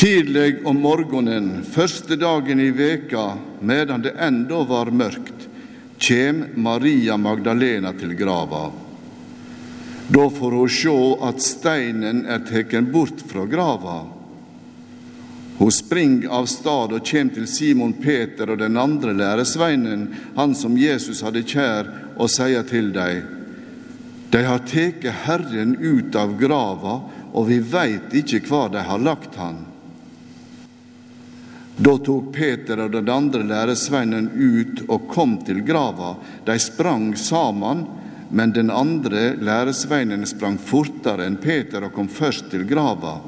Tidlig om morgenen, første dagen i veka, medan det enda var mørkt, kjem Maria Magdalena til grava. Da får hun sjå at steinen er teken bort fra grava. Hun spring av stad og kjem til Simon Peter og den andre læresveinen, han som Jesus hadde kjær, og sier til dei:" De har teke Herren ut av grava, og vi veit ikke hva de har lagt han. Da tok Peter og den andre læresveinen ut og kom til grava. De sprang sammen, men den andre læresveinen sprang fortere enn Peter og kom først til grava.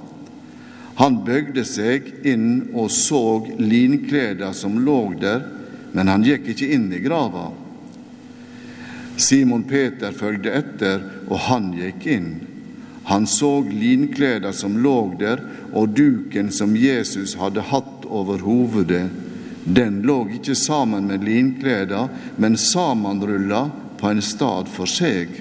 Han bøgde seg inn og så linkleda som lå der, men han gikk ikke inn i grava. Simon Peter følgde etter, og han gikk inn. Han så linkleda som lå der, og duken som Jesus hadde hatt over hovedet. Den lå ikke sammen med linkleda, men sammenrulla på en stad for seg.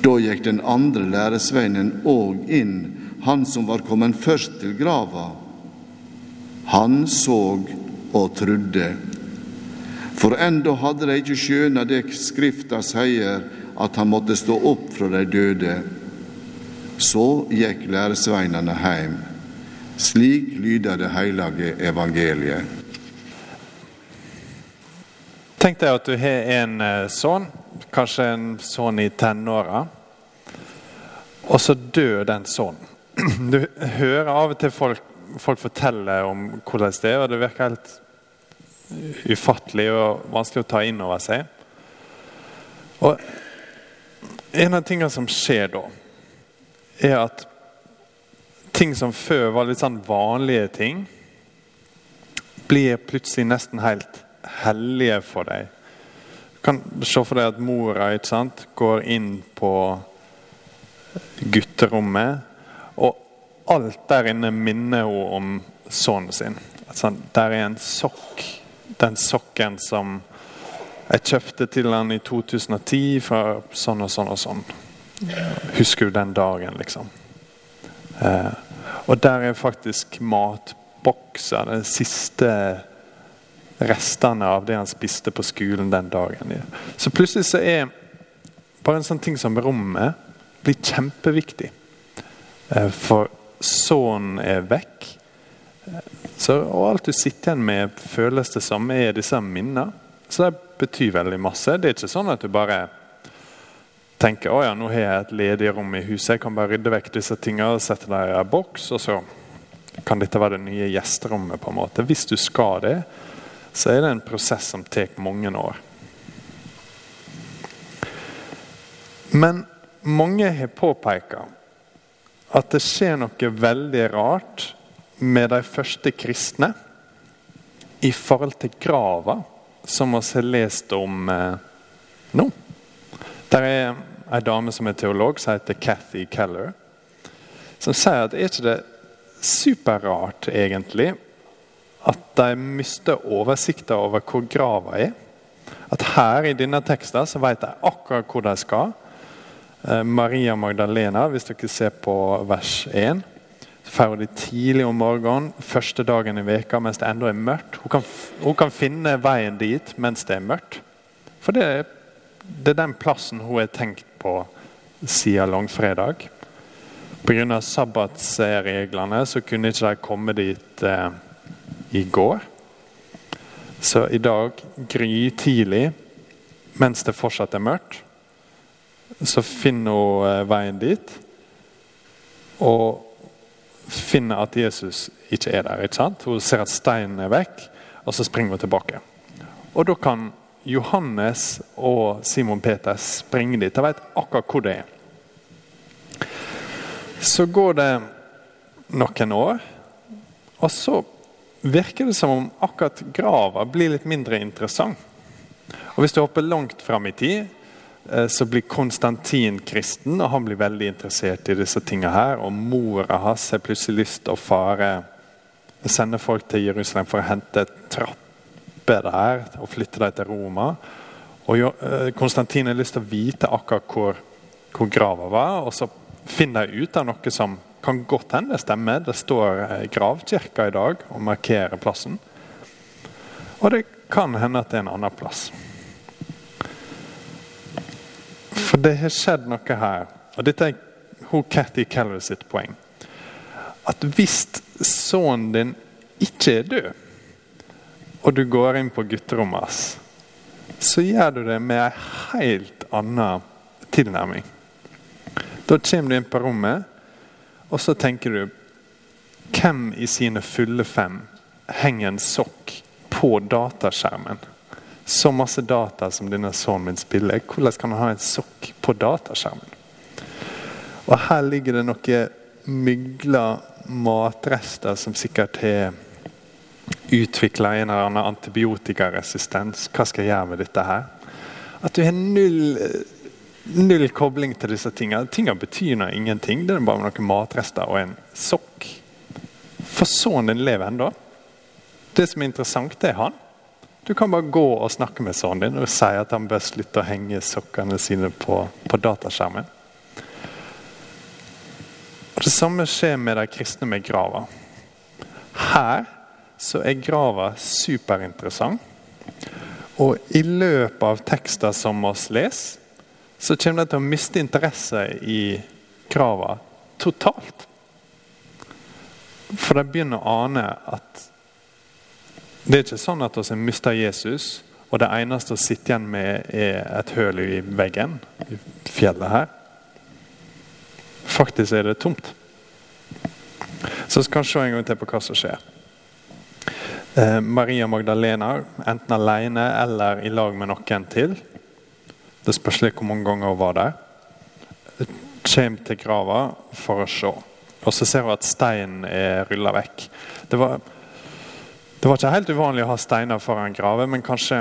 Da gikk den andre læresveinen òg inn han som var kommet først til grava. Han såg og trudde. For enda hadde de ikke skjøna det Skrifta sier, at han måtte stå opp fra de døde. Så gikk læresveinene heim. Slik lyder det hellige evangeliet. Tenk deg at du har en eh, sønn, kanskje en sønn i tenåra, og så dør den sønnen. Du hører av og til folk, folk fortelle om hvordan det er, og det virker helt ufattelig og vanskelig å ta inn over seg. Og En av tingene som skjer da, er at ting som før var litt sånn vanlige ting, blir plutselig nesten helt hellige for deg. Du kan se for deg at mora sant, går inn på gutterommet og alt der inne minner hun om sønnen sin. Altså, der er en sokk. Den sokken som jeg kjøpte til han i 2010 fra sånn og sånn og sånn. Husker du den dagen, liksom? Eh, og der er faktisk matbokser. De siste restene av det han spiste på skolen den dagen. Så plutselig så er bare en sånn ting som rommet blir kjempeviktig. Eh, for sønnen er vekk. Så, og alt du sitter igjen med, føles det som er disse minnene. Så det betyr veldig masse. Det er ikke sånn at du bare tenker å ja, nå har jeg et ledig rom i huset, jeg kan bare rydde vekk disse tingene og sette dem i en boks, og så kan dette være det nye gjesterommet. på en måte. Hvis du skal det, så er det en prosess som tar mange år. Men mange har påpeka at det skjer noe veldig rart med de første kristne i forhold til grava, som vi har lest om eh, nå. Der er ei dame som er teolog, som heter Cathy Keller, som sier at er ikke det superrart, egentlig, at de mister oversikta over hvor grava er? At her i denne teksten så vet de akkurat hvor de skal. Eh, Maria Magdalena, hvis dere ser på vers 1. Ferdig tidlig om morgenen, første dagen i veka mens det ennå er mørkt. Hun kan, hun kan, finne veien dit mens det er mørkt. For det, det er den plassen hun har tenkt på siden langfredag. Pga. sabbatsreglene så kunne ikke de komme dit eh, i går. Så i dag grytidlig, mens det fortsatt er mørkt, så finner hun eh, veien dit. Og finner at Jesus ikke er der. ikke sant? Hun ser at steinen er vekk, og så springer hun tilbake. Og da kan Johannes og Simon Peter springer dit. De vet akkurat hvor det er. Så går det noen år, og så virker det som om akkurat grava blir litt mindre interessant. Og Hvis du hopper langt fram i tid, Eh, så blir Konstantin kristen, og han blir veldig interessert i disse tingene her. Og mora hans har plutselig lyst til å fare sende folk til Jerusalem for å hente trapper der og flytte dem til Roma. Og eh, Konstantin har lyst til å vite akkurat hvor, hvor grava var, og så finner de ut av noe som Kan godt hende stemmer. Det står eh, gravkirka i dag og markerer plassen. Og det kan hende at det er en annen plass. For det har skjedd noe her, og dette er hun Cathy Keller sitt poeng. At hvis sønnen din ikke er død, og du går inn på gutterommet hans, så gjør du det med en helt annen tilnærming. Da kommer du inn på rommet, og så tenker du Hvem i sine fulle fem henger en sokk på dataskjermen? Så masse data som denne sønnen min spiller. Hvordan kan han ha en sokk på dataskjermen? Og her ligger det noen mygla matrester som sikkert har utvikla en eller annen antibiotikaresistens. Hva skal jeg gjøre med dette her? At du har null, null kobling til disse tingene. Tingene betyr noe ingenting. Det er bare noen matrester og en sokk. For sønnen din lever ennå. Det som er interessant, det er han. Du kan bare gå og snakke med sønnen din og si at han bør slutte å henge sokkene sine på, på dataskjermen. Og Det samme skjer med de kristne med grava. Her så er grava superinteressant. Og i løpet av tekster som oss leser, så kommer de til å miste interesse i grava totalt. For de begynner å ane at det er ikke sånn at vi mista Jesus, og det eneste vi sitter igjen med, er et høl i veggen i fjellet her. Faktisk er det tomt. Så skal vi se en gang til på hva som skjer. Eh, Maria Magdalena, enten alene eller i lag med noen til. Det spørs hvor mange ganger hun var der. Kommer til grava for å se. Og så ser hun at steinen er rulla vekk. Det var, det var ikke helt uvanlig å ha steiner foran graver, men kanskje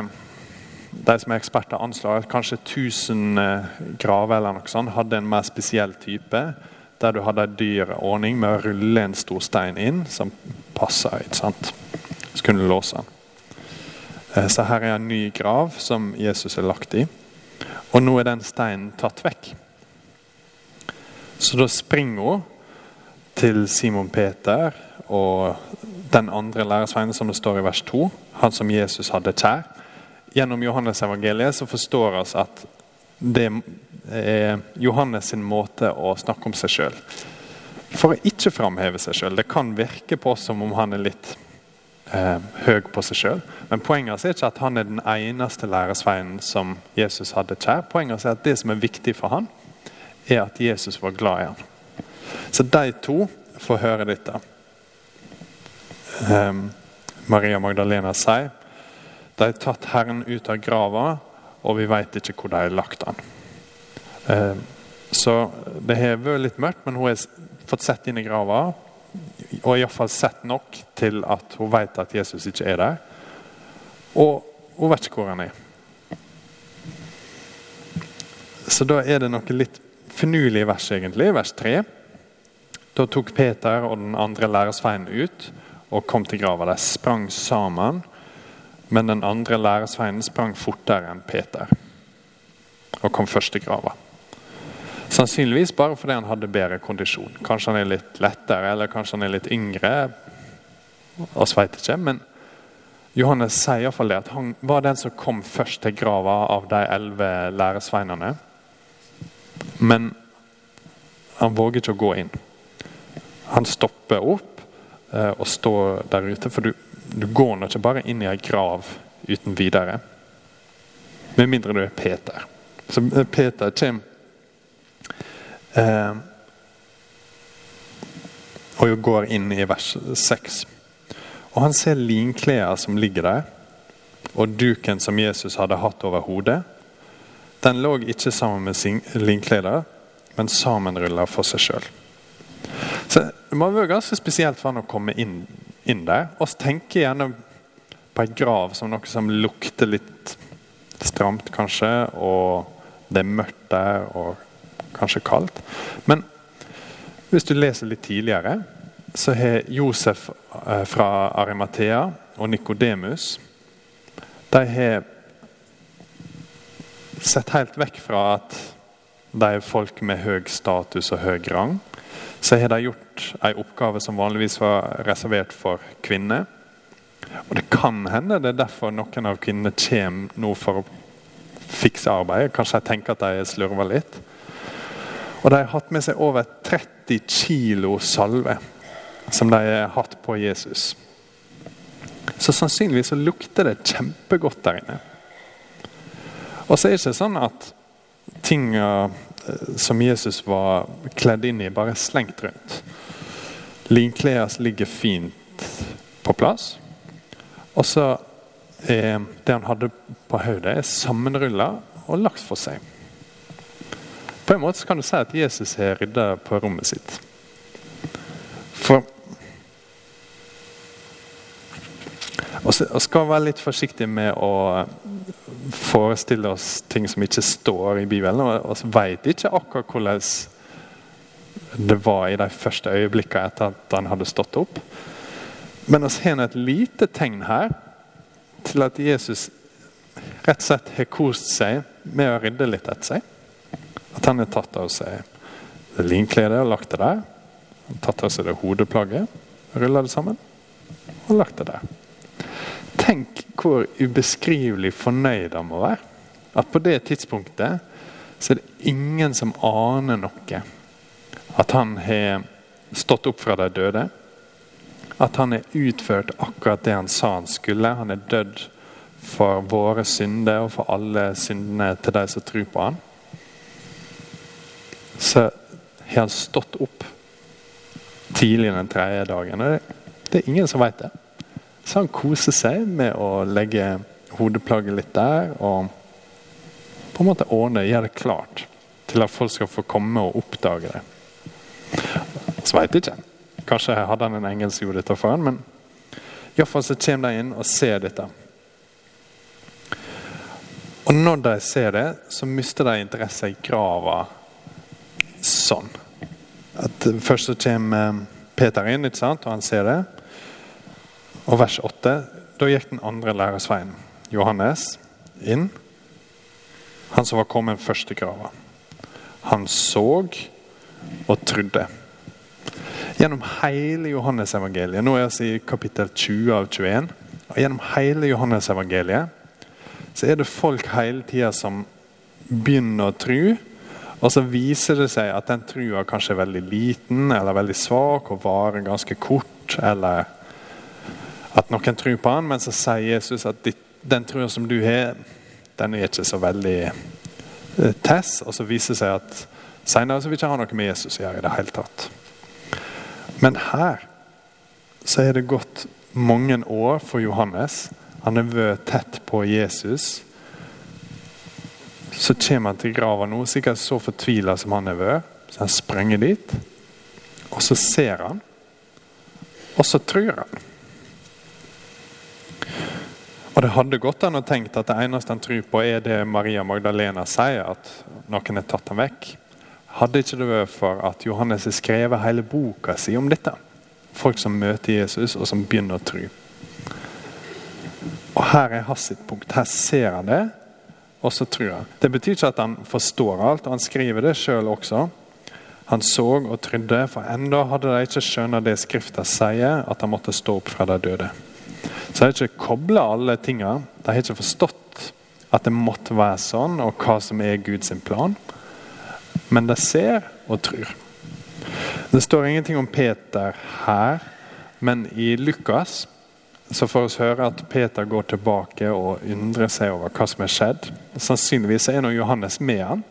de som er eksperter anslår at kanskje 1000 eh, graver eller noe sånt hadde en mer spesiell type. Der du hadde en dyr ordning med å rulle en stor stein inn som passa. ikke sant? Så kunne du låse den. Eh, så her er en ny grav som Jesus er lagt i. Og nå er den steinen tatt vekk. Så da springer hun til Simon Peter og den andre læresveinen som det står i vers 2, han som Jesus hadde kjær. Gjennom Johannes evangeliet så forstår vi at det er Johannes sin måte å snakke om seg sjøl. For å ikke framheve seg sjøl. Det kan virke på oss som om han er litt eh, høy på seg sjøl. Men poenget er ikke at han er den eneste læresveinen som Jesus hadde kjær. Poenget er at det som er viktig for han, er at Jesus var glad i han. Så de to får høre dette. Eh, Maria Magdalena sier de har tatt Herren ut av grava, og vi vet ikke hvor de har lagt han. Eh, så det har vært litt mørkt, men hun har fått sett inn i grava og iallfall sett nok til at hun vet at Jesus ikke er der. Og hun vet ikke hvor han er. Så da er det noe litt finurlig vers, egentlig, vers 3. Da tok Peter og den andre læresveien ut og kom til grava. De sprang sammen, men den andre læresveien sprang fortere enn Peter og kom først til grava. Sannsynligvis bare fordi han hadde bedre kondisjon. Kanskje han er litt lettere, eller kanskje han er litt yngre. oss vet ikke, men Johannes sier iallfall det at han var den som kom først til grava av de elleve læresveinene. Men han våger ikke å gå inn. Han stopper opp eh, og står der ute. For du, du går nå ikke bare inn i ei grav uten videre. Med mindre du er Peter. Så Peter kommer Eh, og går inn i vers 6. Og Han ser linklærne som ligger der, og duken som Jesus hadde hatt over hodet. Den lå ikke sammen med linklærne, men sammenrulla for seg sjøl. Så Det må være ganske spesielt for han å komme inn, inn der. Og tenke gjerne på ei grav som noe som lukter litt stramt, kanskje, og det er mørkt der. og kanskje kaldt. Men hvis du leser litt tidligere, så har Josef eh, fra Arimathea og Nikodemus De har sett helt vekk fra at de er folk med høy status og høy rang. så har de gjort en oppgave som vanligvis var reservert for kvinner. Og Det kan hende det er derfor noen av kvinnene kommer nå for å fikse arbeidet. Kanskje de tenker at de slurver litt. Og de har hatt med seg over 30 kilo salve som de har hatt på Jesus. Så sannsynligvis så lukter det kjempegodt der inne. Og så er det ikke sånn at tinga eh, som Jesus var kledd inn i, bare er slengt rundt. Linklærne ligger fint på plass. Og så er det han hadde på hodet, sammenrulla og lagt for seg. På en måte kan du si at Jesus har rydda på rommet sitt. For Og skal være litt forsiktig med å forestille oss ting som ikke står i Bibelen. Og vi vet ikke akkurat hvordan det var i de første øyeblikkene etter at han hadde stått opp. Men vi har et lite tegn her til at Jesus rett og slett har kost seg med å rydde litt etter seg. At han har tatt av seg det linkledet og lagt det der. Tatt av seg det hodeplagget, rulla det sammen og lagt det der. Tenk hvor ubeskrivelig fornøyd han må være. At på det tidspunktet så er det ingen som aner noe. At han har stått opp fra de døde. At han har utført akkurat det han sa han skulle. Han er dødd for våre synder og for alle syndene til de som tror på han så har han stått opp tidlig den tredje dagen. og Det er ingen som vet det. Så han koser seg med å legge hodeplagget litt der og på en måte ordne, gjøre det klart til at folk skal få komme og oppdage det. Så veit jeg ikke. Kanskje hadde han en engel som gjorde dette for han, men iallfall så kommer de inn og ser dette. Og når de ser det, så mister de interesse i grava sånn. At Først så kommer eh, Peter inn, ikke sant? og han ser det. Og vers 8. Da gikk den andre læresveien, Johannes, inn. Han som var kommet først til grava. Han så og trodde. Gjennom hele Johannes-evangeliet, nå er vi i kapittel 20 av 21, og gjennom hele Johannes-evangeliet så er det folk hele tida som begynner å tro, og så viser det seg at den trua kanskje er veldig liten eller veldig svak og varer ganske kort. Eller at noen tror på han, men så sier Jesus at den trua som du har, den er ikke så veldig eh, tess. Og så viser det seg at senere så vil ikke ha noe med Jesus å gjøre i det hele tatt. Men her så er det gått mange år for Johannes. Han har vært tett på Jesus så kommer han til grava nå, sikkert så fortvila som han har vært. Så han sprenger dit, og så ser han, og så tror han. Og Det hadde gått an å tenke at det eneste han tror på, er det Maria Magdalena sier, at noen har tatt ham vekk. Hadde ikke det vært for at Johannes har skrevet hele boka si om dette. Folk som møter Jesus, og som begynner å tro. Og Her er hans punkt. Her ser han det, og så tror han. Det betyr ikke at han forstår alt. og Han skriver det sjøl også. Han så og trodde, for enda hadde de ikke skjønt det Skrifta sier, at han måtte stå opp fra de døde. Så de har ikke kobla alle tinga. De har ikke forstått at det måtte være sånn, og hva som er Guds plan. Men de ser og tror. Det står ingenting om Peter her, men i Lukas så får vi høre at Peter går tilbake og undrer seg over hva som er skjedd. Sannsynligvis er nå Johannes med han.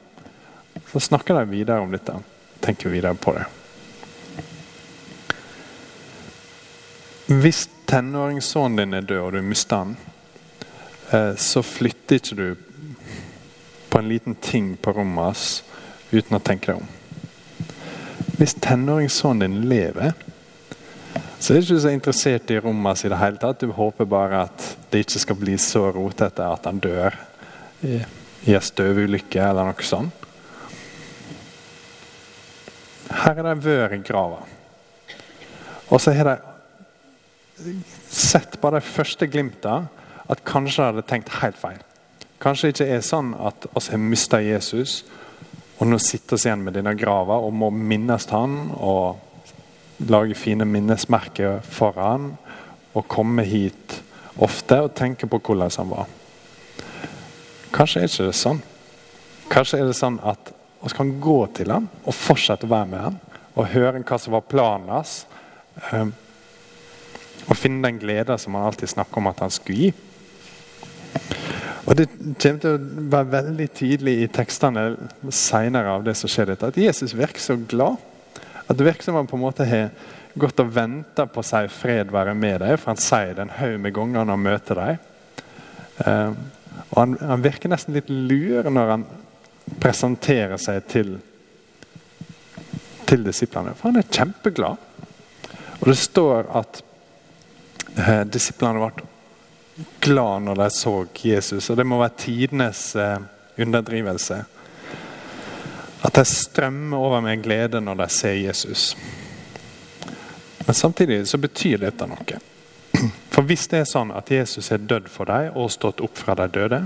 Så snakker de videre om dette. Tenker videre på det. Hvis tenåringssønnen din er død, og du mister han, eh, så flytter ikke du på en liten ting på rommet hans uten å tenke deg om. Hvis tenåringssønnen din lever, så er du ikke så interessert i rommet i det hele tatt. Du håper bare at det ikke skal bli så rotete at han dør i, en støvulykke eller noe sånt. Her er det vør i grava. Og så har de sett bare de første glimta at kanskje de hadde tenkt helt feil. Kanskje det ikke er sånn at vi har mista Jesus, og nå sitter vi igjen med denne grava og må minnes han og lage fine minnesmerker for han og komme hit ofte og tenke på hvordan han var. Kanskje er ikke det sånn. Kanskje er det sånn at vi kan gå til ham og fortsette å være med ham og høre hva som var planen hans. Um, og finne den gleden som han alltid snakker om at han skulle gi. Og Det kommer til å være veldig tydelig i tekstene senere av det som skjer dette, at Jesus virker så glad. At det virker som han på en måte har gått og venta på si 'fred være med deg', for han sier det en haug med ganger når han møter dem. Um, og han, han, virker nesten litt lur når han presenterer seg til, til disiplene, for han er kjempeglad. Og det står at eh, disiplene ble glad når de så Jesus. Og det må være tidenes eh, underdrivelse. At det strømmer over med glede når de ser Jesus. Men samtidig så betyr dette noe. For hvis det er sånn at Jesus er dødd for deg og stått opp fra de døde,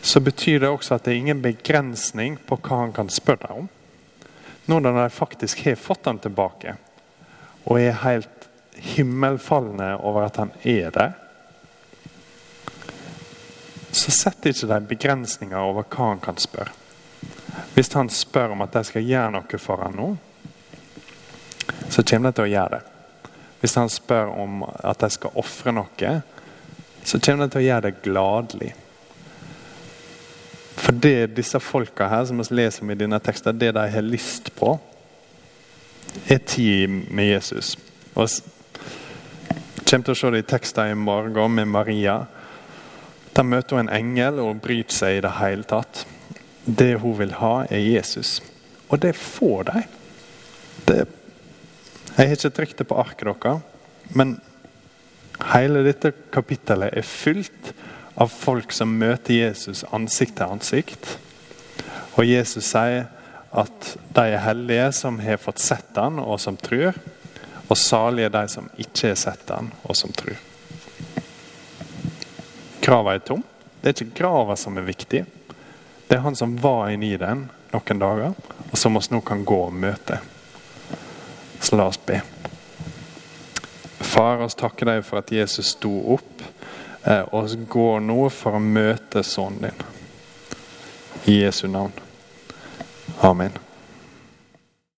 så betyr det også at det er ingen begrensning på hva han kan spørre deg om. Nå når de faktisk har fått han tilbake og er helt himmelfalne over at han er der, så setter ikke de begrensninger over hva han kan spørre. Hvis han spør om at de skal gjøre noe for ham nå, så kommer de til å gjøre det. Hvis han spør om at de skal ofre noe, så kommer de til å gjøre det gladelig. For det disse folka her som vi leser om i denne teksten, det de har lyst på, er tid med Jesus. Og kommer til å se det i teksten i morgen med Maria. Da møter hun en engel og bryter seg i det hele tatt. Det hun vil ha, er Jesus. Og det får de. Det, jeg har ikke trykt det på arket deres, men hele dette kapittelet er fylt av folk som møter Jesus ansikt til ansikt. Og Jesus sier at de er heldige som har fått sett han og som tror. Og salige de som ikke har sett han og som tror. Grava er tom. Det er ikke grava som er viktig. Det er han som var inni den noen dager, og som oss nå kan gå og møte. Så la oss be. Far, oss takker deg for at Jesus sto opp, eh, og vi går nå for å møte sønnen din. I Jesu navn. Amen.